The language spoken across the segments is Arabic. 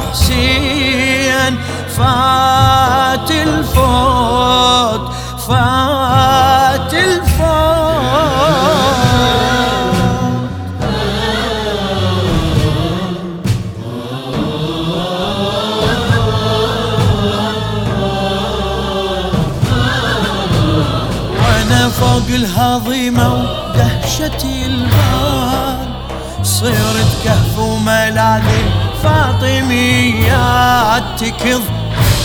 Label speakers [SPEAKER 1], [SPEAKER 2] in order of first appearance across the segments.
[SPEAKER 1] حسين فات الفوت فات الفوت. وأنا فوق الهضيمة ودهشتي البال صيرت كهف وملاذي فاطميات تكض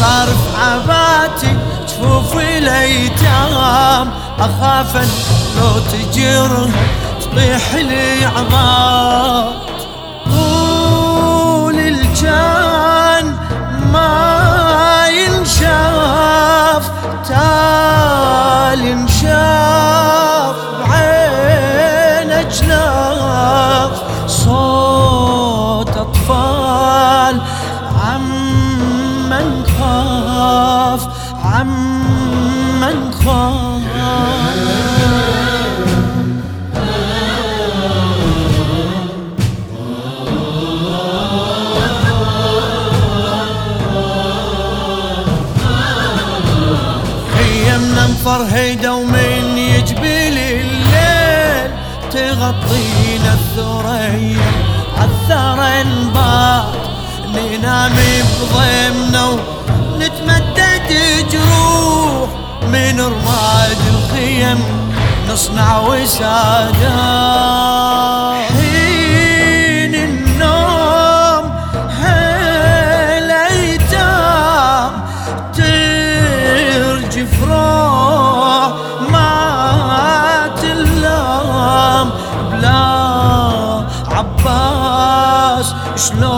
[SPEAKER 1] طرف عباتي جفوف الايتام أخاف لو تجر تطيح لي عظام. مفرهدة ومن يجبل الليل. تغطينا الثريا عالثرى نبات ننام بضيمنا ونتمدد جروح. من رماد الخيم نصنع وسادات slow.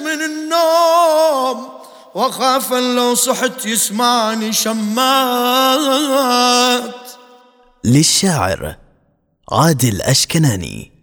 [SPEAKER 1] من النوم واخاف ان لو صحت يسمعني شمات.
[SPEAKER 2] للشاعر عادل أشكناني.